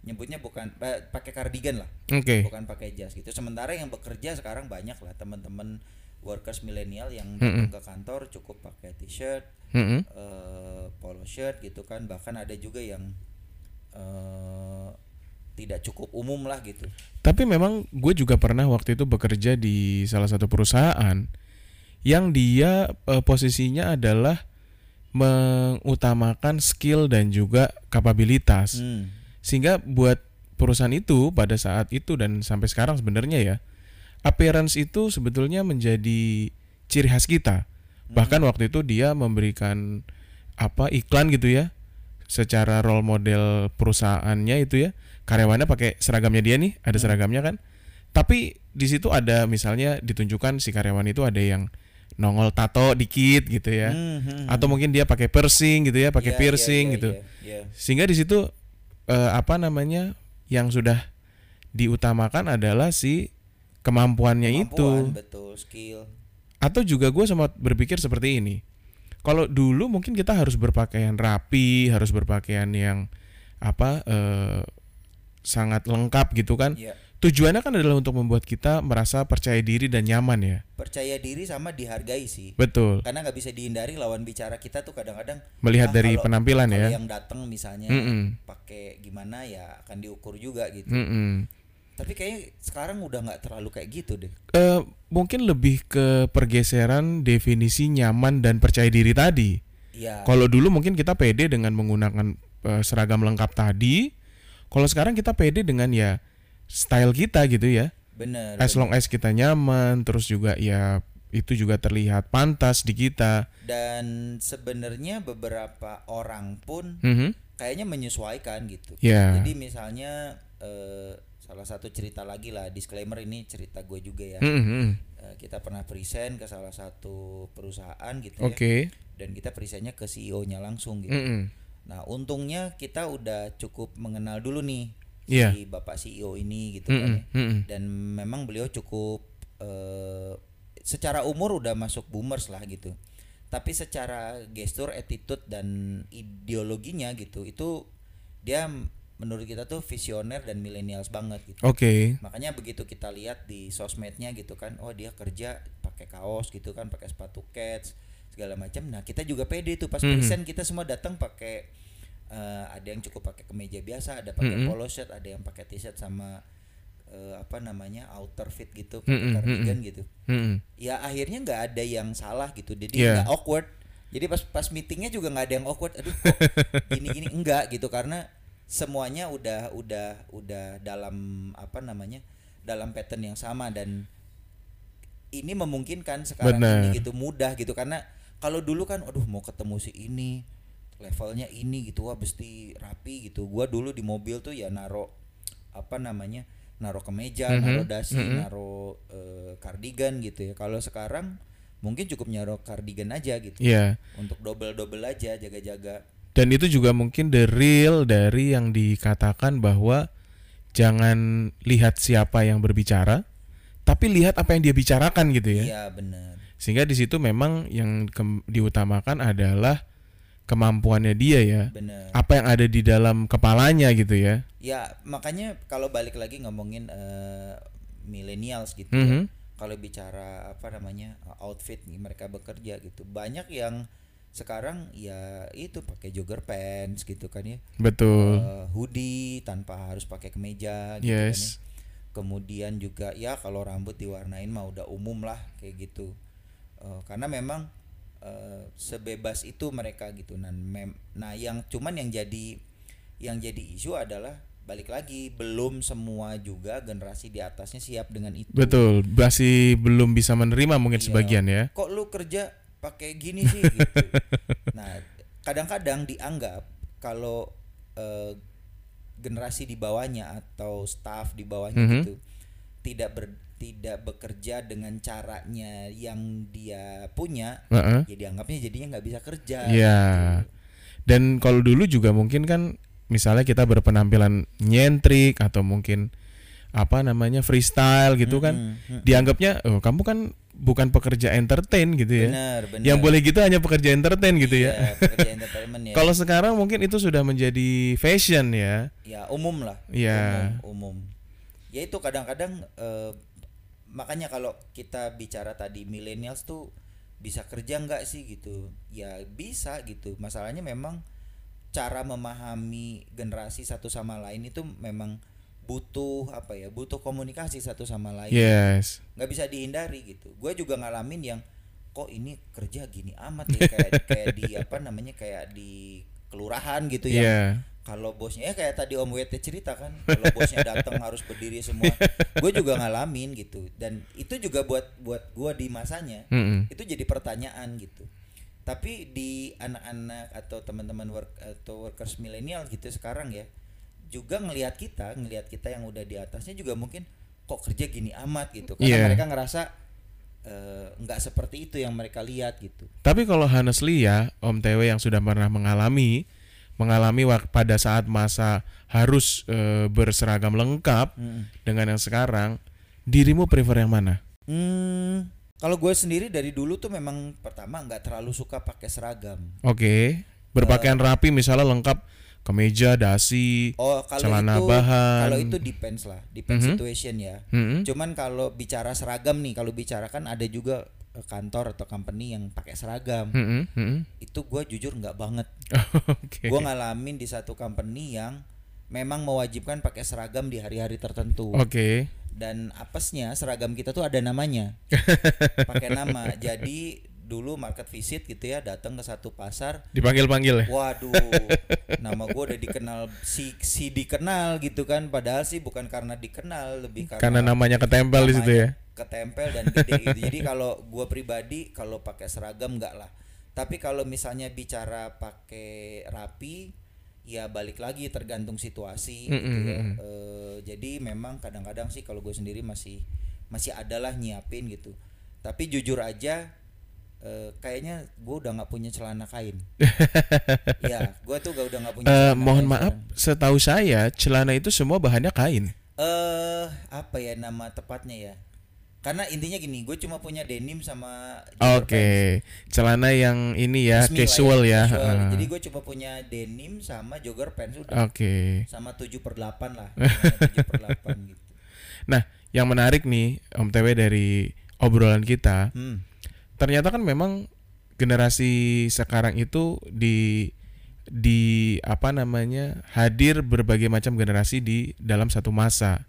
Nyebutnya bukan eh, pakai kardigan lah.
Oke.
bukan pakai jas gitu. Sementara yang bekerja sekarang banyak lah teman-teman workers milenial yang datang ke kantor cukup pakai t-shirt,
Mhm.
eh, polo shirt gitu kan. Bahkan ada juga yang eh, tidak cukup umum lah gitu.
Tapi memang gue juga pernah waktu itu bekerja di salah satu perusahaan yang dia eh, posisinya adalah mengutamakan skill dan juga kapabilitas.
Hmm.
Sehingga buat perusahaan itu pada saat itu dan sampai sekarang sebenarnya ya, appearance itu sebetulnya menjadi ciri khas kita. Bahkan waktu itu dia memberikan apa iklan gitu ya. secara role model perusahaannya itu ya karyawannya pakai seragamnya dia nih ada seragamnya kan tapi di situ ada misalnya ditunjukkan si karyawan itu ada yang nongol tato dikit gitu ya.
Hmm, hmm,
atau mungkin dia pakai piercing gitu ya pakai
Iya, iya,
piercing
iya,
gitu.
iya, iya.
sehingga di situ eh, apa namanya yang sudah diutamakan adalah si kemampuannya itu.
Kemampuan, betul skill.
Atau juga gue sempat berpikir seperti ini. Kalau dulu mungkin kita harus berpakaian rapi harus berpakaian yang apa eh, sangat lengkap gitu kan.
Ya
tujuannya kan adalah untuk membuat kita merasa percaya diri dan nyaman ya.
Percaya diri sama dihargai sih.
Betul.
Karena nggak bisa dihindari lawan bicara kita tuh kadang-kadang
melihat
ah,
dari
kalau-
penampilan
kalau
ya.
yang datang misalnya pakai gimana ya akan diukur juga gitu.
Mm-mm.
tapi kayaknya sekarang udah nggak terlalu kayak gitu deh.
Eh, mungkin lebih ke pergeseran definisi nyaman dan percaya diri tadi.
Ya
Kalau dulu mungkin kita pede dengan menggunakan eh, seragam lengkap tadi. Kalau sekarang kita pede dengan ya style kita gitu ya.
bener
As long as kita nyaman, terus juga ya itu juga terlihat pantas di kita.
dan sebenarnya beberapa orang pun
Mhm.
kayaknya menyesuaikan gitu
Ya.
jadi misalnya eh, salah satu cerita lagi lah disclaimer ini cerita gue juga ya
Mhm.
Eh, kita pernah present ke salah satu perusahaan gitu
Oke.
ya dan kita presentnya ke CEO-nya langsung gitu
Mhm.
nah untungnya kita udah cukup mengenal dulu nih
Iya.
si bapak CEO ini gitu kan ya.
Mhm. Mhm.
dan memang beliau cukup eh, secara umur udah masuk boomers lah gitu tapi secara gestur attitude dan ideologinya gitu itu dia menurut kita tuh visioner dan millennials banget gitu
Oke.
makanya begitu kita lihat di sosmednya gitu kan oh dia kerja pakai kaos gitu kan pakai sepatu cats segala macam nah kita juga pede tuh pas
Mhm.
present kita semua datang pakai eh, ada yang cukup pakai kemeja biasa ada pakai
Mhm.
polo shirt ada yang pakai t-shirt sama eh, apa namanya outer fit gitu
Mhm,
pakai cardigan gitu
Mhm.
ya akhirnya nggak ada yang salah gitu jadi nggak awkward jadi pas pas meetingnya juga nggak ada yang awkward aduh kok gini gini enggak gitu karena semuanya udah udah udah dalam apa namanya dalam pattern yang sama dan ini memungkinkan sekarang
Benar.
ini gitu mudah gitu karena kalau dulu kan aduh mau ketemu si ini levelnya ini gitu wah mesti rapi gitu gua dulu di mobil tuh ya naro apa namanya naro kemeja
Mhm,
naro dasi
mhm.
naro eh, kardigan gitu ya kalau sekarang mungkin cukup nyaro kardigan aja gitu
Iya.
untuk double double aja jaga-jaga
Dan itu juga mungkin the real dari yang dikatakan bahwa jangan lihat siapa yang berbicara, tapi lihat apa yang dia bicarakan gitu ya.
iya bener
Sehingga di situ memang yang diutamakan adalah kemampuannya dia ya.
bener
Apa yang ada di dalam kepalanya gitu ya.
ya makanya kalau balik lagi ngomongin eh, millennials gitu
Mhm.
ya kalau bicara apa namanya outfit nih mereka bekerja gitu banyak yang sekarang ya itu pakai jogger pants gitu kan ya
Betul.
Eh, hoodie tanpa harus pakai kemeja gitu kan ya.
Yes.
kemudian juga ya kalau rambut diwarnain mah udah umum lah kayak gitu Eh, karena memang eh, sebebas itu mereka gitu nah mem- nah yang cuman yang jadi yang jadi isu adalah balik lagi belum semua juga generasi di atasnya siap dengan itu
Betul. Masih belum bisa menerima mungkin
Iya.
sebagian ya.
kok lu kerja pakai gini sih gitu nah kadang-kadang dianggap kalau eh, generasi di bawahnya atau staff di bawahnya
Mhm.
gitu tidak ber, tidak bekerja dengan caranya yang dia punya
Heeh.
ya dianggapnya jadinya nggak bisa kerja
Iya.
gitu.
Dan kalau dulu juga mungkin kan misalnya kita berpenampilan nyentrik atau mungkin apa namanya freestyle gitu kan.
Mm-mm, mm-mm.
Dianggapnya oh kamu kan bukan pekerja entertain gitu ya.
benar benar
Yang boleh gitu hanya pekerja entertain gitu ya.
Iya, pekerja entertainment ya
Kalau sekarang mungkin itu sudah menjadi fashion ya.
ya umum lah
Iya.
umum, umum ya itu kadang-kadang eh, makanya kalau kita bicara tadi millennials tuh bisa kerja nggak sih gitu? Ya bisa gitu. Masalahnya memang cara memahami generasi satu sama lain itu memang butuh apa ya? Butuh komunikasi satu sama lain.
Yes.
nggak bisa dihindari gitu. Gue juga ngalamin yang kok ini kerja gini amat ya? Kayak kayak di apa namanya? Kayak di kelurahan gitu ya.
Iya.
Kalau bosnya ya kayak tadi Om Wete cerita kan kalau bosnya datang harus berdiri semua gue juga ngalamin gitu dan itu juga buat buat gue di masanya
Mm-mm.
itu jadi pertanyaan gitu Tapi di anak-anak atau teman-teman work atau workers milenial gitu sekarang ya juga ngelihat kita, ngelihat kita yang udah di atasnya juga mungkin kok kerja gini amat gitu. Karena
Iya.
mereka ngerasa eh, nggak seperti itu yang mereka lihat gitu.
Tapi kalau honestly ya, Om TW yang sudah pernah mengalami mengalami pada saat masa harus eh, berseragam lengkap
Mm.
dengan yang sekarang, dirimu prefer yang mana?
Hmm, kalau gue sendiri dari dulu tuh memang pertama nggak terlalu suka pakai seragam.
Oke, berpakaian rapi misalnya lengkap kemeja, dasi,
Oh, kalau
celana
itu
bahan.
kalau itu depends lah, depends
Mhm.
situation ya.
Mm-mm.
Cuman kalau bicara seragam nih, kalau bicara kan ada juga eh, kantor atau company yang pakai seragam.
Mm-mm, mm-mm.
Itu gue jujur nggak banget.
Oke.
Gue ngalamin di satu company yang memang mewajibkan pakai seragam di hari-hari tertentu.
Oke.
Dan apesnya seragam kita tuh ada namanya. pakai nama. Jadi dulu market visit gitu ya, datang ke satu pasar,
Dipanggil-panggil ya.
Waduh, nama gue udah dikenal si si dikenal gitu kan, padahal sih bukan karena dikenal, lebih karena,
Karena namanya ketempel di situ ya.
ketempel dan gede gitu. Jadi kalau gue pribadi kalau pakai seragam enggak lah. Tapi kalau misalnya bicara pakai rapi, ya balik lagi tergantung situasi gitu ya. Eh, jadi memang kadang-kadang sih kalau gue sendiri masih masih adalah nyiapin gitu. Tapi jujur aja eh, kayaknya gue udah nggak punya celana kain. ya, gue tuh gak udah nggak punya. Celana
mohon
kain
maaf,
sekarang.
setahu saya celana itu semua bahannya kain.
Eh, apa ya nama tepatnya ya? Karena intinya gini, gue cuma punya denim sama
Oke, celana yang ini ya
Resmi lah
casual ya.
casual.
heeh.
Jadi gue cuma punya denim sama jogger pants udah.
Oke.
Sama 7 per 8 lah. Sama 7 per 8 gitu.
Nah, yang menarik nih Om TW dari obrolan kita,
Hmm.
Ternyata kan memang generasi sekarang itu di di apa namanya hadir berbagai macam generasi di dalam satu masa,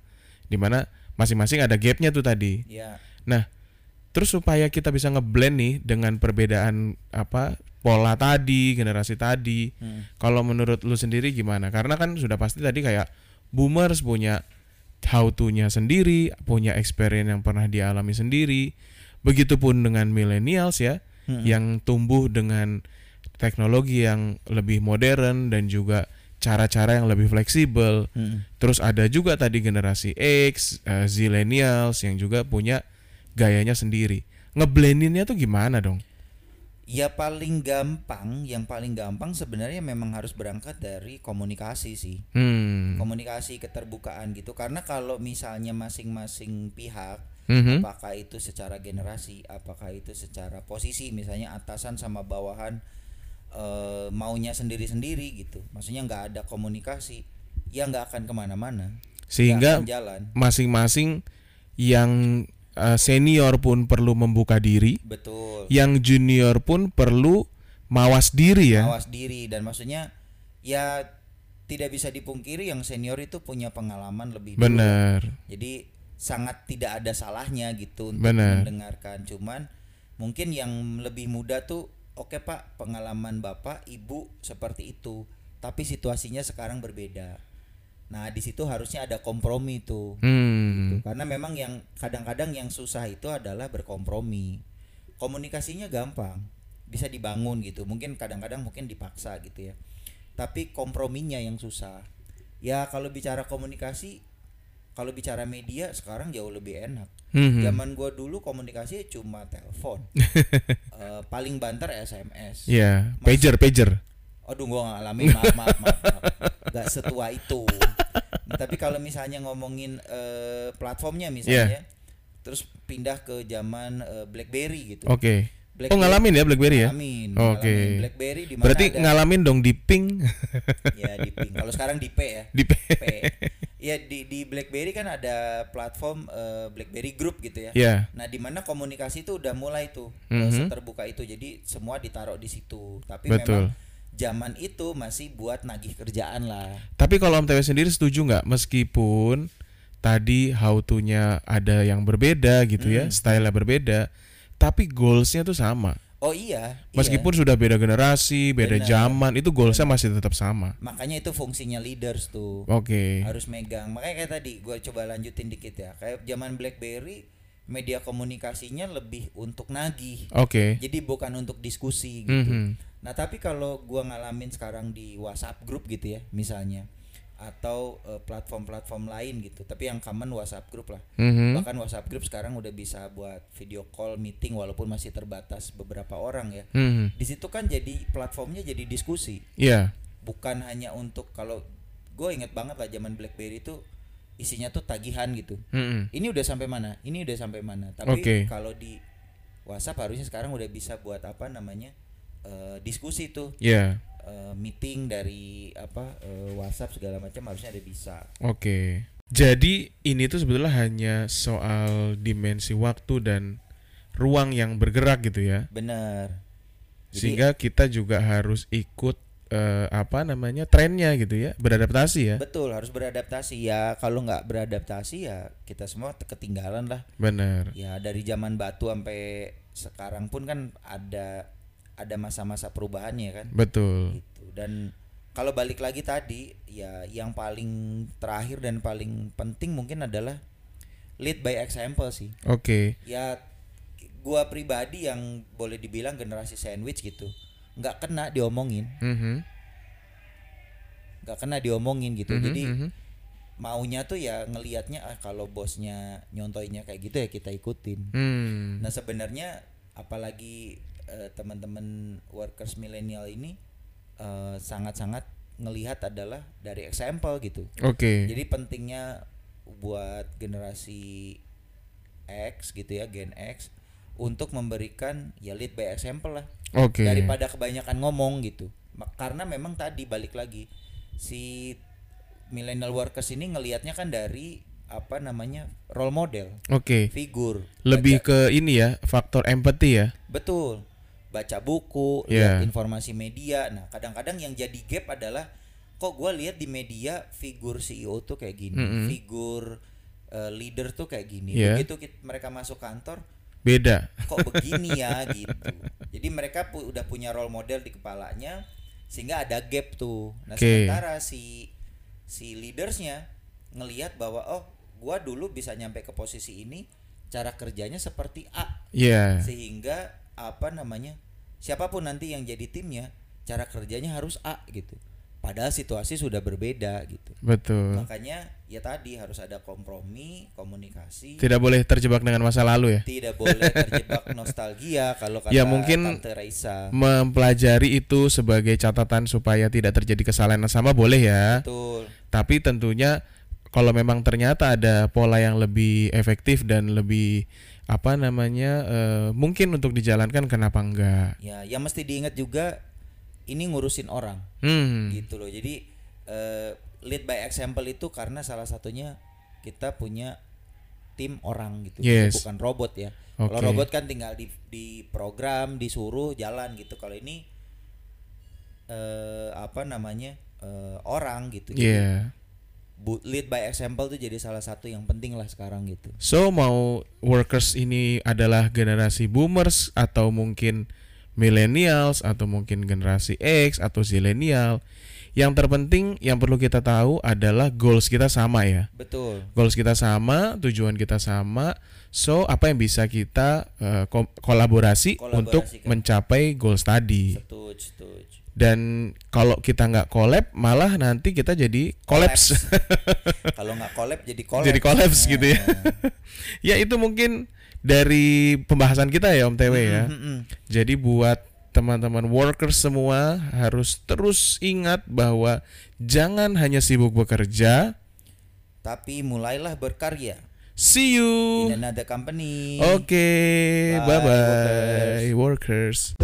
di mana masing-masing ada gapnya tuh tadi.
Ya.
Nah, terus supaya kita bisa ngeblend nih dengan perbedaan apa pola tadi, generasi tadi.
Hmm.
Kalau menurut lu sendiri gimana? Karena kan sudah pasti tadi kayak boomers punya how to-nya sendiri, punya experience yang pernah dialami sendiri. Begitupun dengan millennials ya,
Mm-mm.
yang tumbuh dengan teknologi yang lebih modern dan juga cara-cara yang lebih fleksibel.
Hmm.
Terus ada juga tadi generasi X, eh, zillennials yang juga punya gayanya sendiri. Ngeblendinnya tuh gimana dong?
Ya paling gampang, yang paling gampang sebenarnya memang harus berangkat dari komunikasi sih.
Hmm.
Komunikasi keterbukaan gitu. Karena kalau misalnya masing-masing pihak
Mhm.
apakah itu secara generasi, apakah itu secara posisi, misalnya atasan sama bawahan eh, maunya sendiri-sendiri gitu. Maksudnya nggak ada komunikasi, ya nggak akan ke mana-mana.
Sehingga masing-masing yang eh, senior pun perlu membuka diri,
Betul.
yang junior pun perlu mawas diri ya.
Mawas diri dan maksudnya ya tidak bisa dipungkiri yang senior itu punya pengalaman lebih.
Bener.
Jadi sangat tidak ada salahnya gitu untuk
Benar.
mendengarkan. Cuman mungkin yang lebih muda tuh oke Pak, pengalaman Bapak, Ibu seperti itu. Tapi situasinya sekarang berbeda. Nah, di situ harusnya ada kompromi tuh.
Hmm.
Karena memang yang kadang-kadang yang susah itu adalah berkompromi. Komunikasinya gampang, bisa dibangun gitu. Mungkin kadang-kadang mungkin dipaksa gitu ya. Tapi komprominya yang susah. Ya kalau bicara komunikasi, kalau bicara media sekarang jauh lebih enak.
Mhm.
Zaman gua dulu komunikasi cuma telepon. Eh, paling banter SMS.
Iya, pager, pager.
Aduh gua ngalamin maaf maaf maaf, maaf. Nggak setua itu. Tapi kalau misalnya ngomongin eh, platformnya misalnya, terus pindah ke zaman eh, BlackBerry gitu.
Oke. Oh,
BlackBerry-
ngalamin ya BlackBerry ya?
Ngalamin,
Oke.
ngalamin. BlackBerry di mana
Berarti
ada-
ngalamin dong di ping
ya di ping. Kalau sekarang di P ya.
di P.
P. Ya di di BlackBerry kan ada platform eh, BlackBerry Group gitu ya.
Ya.
Nah, di mana komunikasi itu udah mulai tuh eh,
Mhm.
terbuka itu. Jadi semua ditaruh di situ. Tapi
Betul.
memang zaman itu masih buat nagih kerjaan lah.
Tapi kalau Om TW sendiri setuju nggak meskipun tadi how to-nya ada yang berbeda gitu ya,
Hmm.
style berbeda, tapi goals-nya tuh sama.
Oh iya, iya.
Meskipun sudah beda generasi, beda
Benar.
zaman, itu goalsnya masih tetap sama.
makanya itu fungsinya leaders tuh.
Oke.
Harus megang. Makanya kayak tadi gua coba lanjutin dikit ya. Kayak zaman BlackBerry media komunikasinya lebih untuk nagih.
Oke.
Jadi bukan untuk diskusi gitu.
Mhm.
Nah, tapi kalau gua ngalamin sekarang di WhatsApp grup gitu ya, misalnya atau eh, platform-platform lain gitu. Tapi yang common WhatsApp grup lah.
Mhm.
Bahkan WhatsApp grup sekarang udah bisa buat video call meeting walaupun masih terbatas beberapa orang ya.
Mhm.
Di situ kan jadi platformnya jadi diskusi,
Iya.
bukan hanya untuk kalau gue inget banget lah zaman BlackBerry itu isinya tuh tagihan gitu.
Mhm.
Ini udah sampai mana? Ini udah sampai mana? Tapi
Oke.
kalau di WhatsApp harusnya sekarang udah bisa buat apa namanya eh, diskusi tuh
Iya.
Eh, meeting dari apa eh, WhatsApp segala macam harusnya ada bisa.
Oke. Jadi ini tuh sebetulnya hanya soal dimensi waktu dan ruang yang bergerak gitu ya.
Jadi-
Sehingga kita juga harus ikut eh, apa namanya trennya gitu ya, beradaptasi ya.
Betul harus beradaptasi ya. Kalau nggak beradaptasi ya kita semua ketinggalan lah.
Benar.
Ya dari zaman batu sampai sekarang pun kan ada ada masa-masa perubahannya kan.
Betul.
Gitu. Dan kalau balik lagi tadi ya yang paling terakhir dan paling penting mungkin adalah lead by example sih.
Oke.
Ya gua pribadi yang boleh dibilang generasi sandwich gitu. nggak kena diomongin,
Mhm.
nggak kena diomongin gitu.
Mhm,
Jadi
mhm.
maunya tuh ya ngelihatnya ah kalau bosnya nyontoinya kayak gitu ya kita ikutin.
Hmm.
Nah sebenarnya apalagi eh, teman-teman workers milenial ini eh, sangat-sangat ngelihat adalah dari example gitu.
Oke.
Jadi pentingnya buat generasi X gitu ya Gen X untuk memberikan ya lead by example lah
Oke.
daripada kebanyakan ngomong gitu. Karena memang tadi balik lagi si millennial workers ini ngelihatnya kan dari apa namanya role model,
Oke.
figur.
Lebih
Baca-
ke ini ya, faktor empati ya.
betul. Baca buku,
Yeah.
lihat informasi media. Nah, kadang-kadang yang jadi gap adalah kok gua lihat di media figur CEO tuh kayak gini,
Mm-mm.
figur eh, leader tuh kayak gini.
Yeah.
Begitu kit- mereka masuk kantor,
Beda.
kok begini ya gitu. Jadi mereka pu- udah punya role model di kepalanya sehingga ada gap tuh. Nah,
Oke.
sementara si si leadersnya ngelihat bahwa oh, gua dulu bisa nyampe ke posisi ini, cara kerjanya seperti A
Iya.
sehingga apa namanya? Siapa pun nanti yang jadi timnya, cara kerjanya harus A gitu. Padahal situasi sudah berbeda gitu.
Betul.
Makanya ya tadi harus ada kompromi, komunikasi
Tidak boleh terjebak dengan masa lalu ya.
tidak boleh terjebak nostalgia kalau kata
Ya, mungkin-
Tante Raisa.
Mempelajari itu sebagai catatan supaya tidak terjadi kesalahan yang sama boleh ya.
Betul.
Tapi tentunya kalau memang ternyata ada pola yang lebih efektif dan lebih apa namanya eh, mungkin untuk dijalankan kenapa enggak?
Ya, yang mesti diingat juga ini ngurusin orang
Hmm.
gitu loh. Jadi eh, lead by example itu karena salah satunya kita punya tim orang gitu,
Yes.
bukan robot ya. Kalau
Oke.
robot kan tinggal di di program, disuruh jalan gitu. Kalau ini eh apa namanya? eh, orang gitu. Jadi, bu- lead by example tuh jadi salah satu yang penting lah sekarang gitu.
So mau workers ini adalah generasi boomers atau mungkin millennials atau mungkin generasi X atau zillennial. Yang terpenting yang perlu kita tahu adalah goals kita sama ya.
Betul.
Goals kita sama, tujuan kita sama. So apa yang bisa kita eh, ko- kolaborasi, untuk
Kolaborasikan.
mencapai goals tadi.
Setuju, setuju.
Dan kalau kita nggak collab, malah nanti kita jadi collapse.
Kalau nggak collab jadi collab.
jadi collapse gitu ya. ya itu mungkin dari pembahasan kita ya Om TW ya.
Mm-mm.
Jadi buat teman-teman workers semua harus terus ingat bahwa jangan hanya sibuk bekerja.
Tapi mulailah berkarya
See you.
in another company.
Oke,
Bye,
bye bye workers.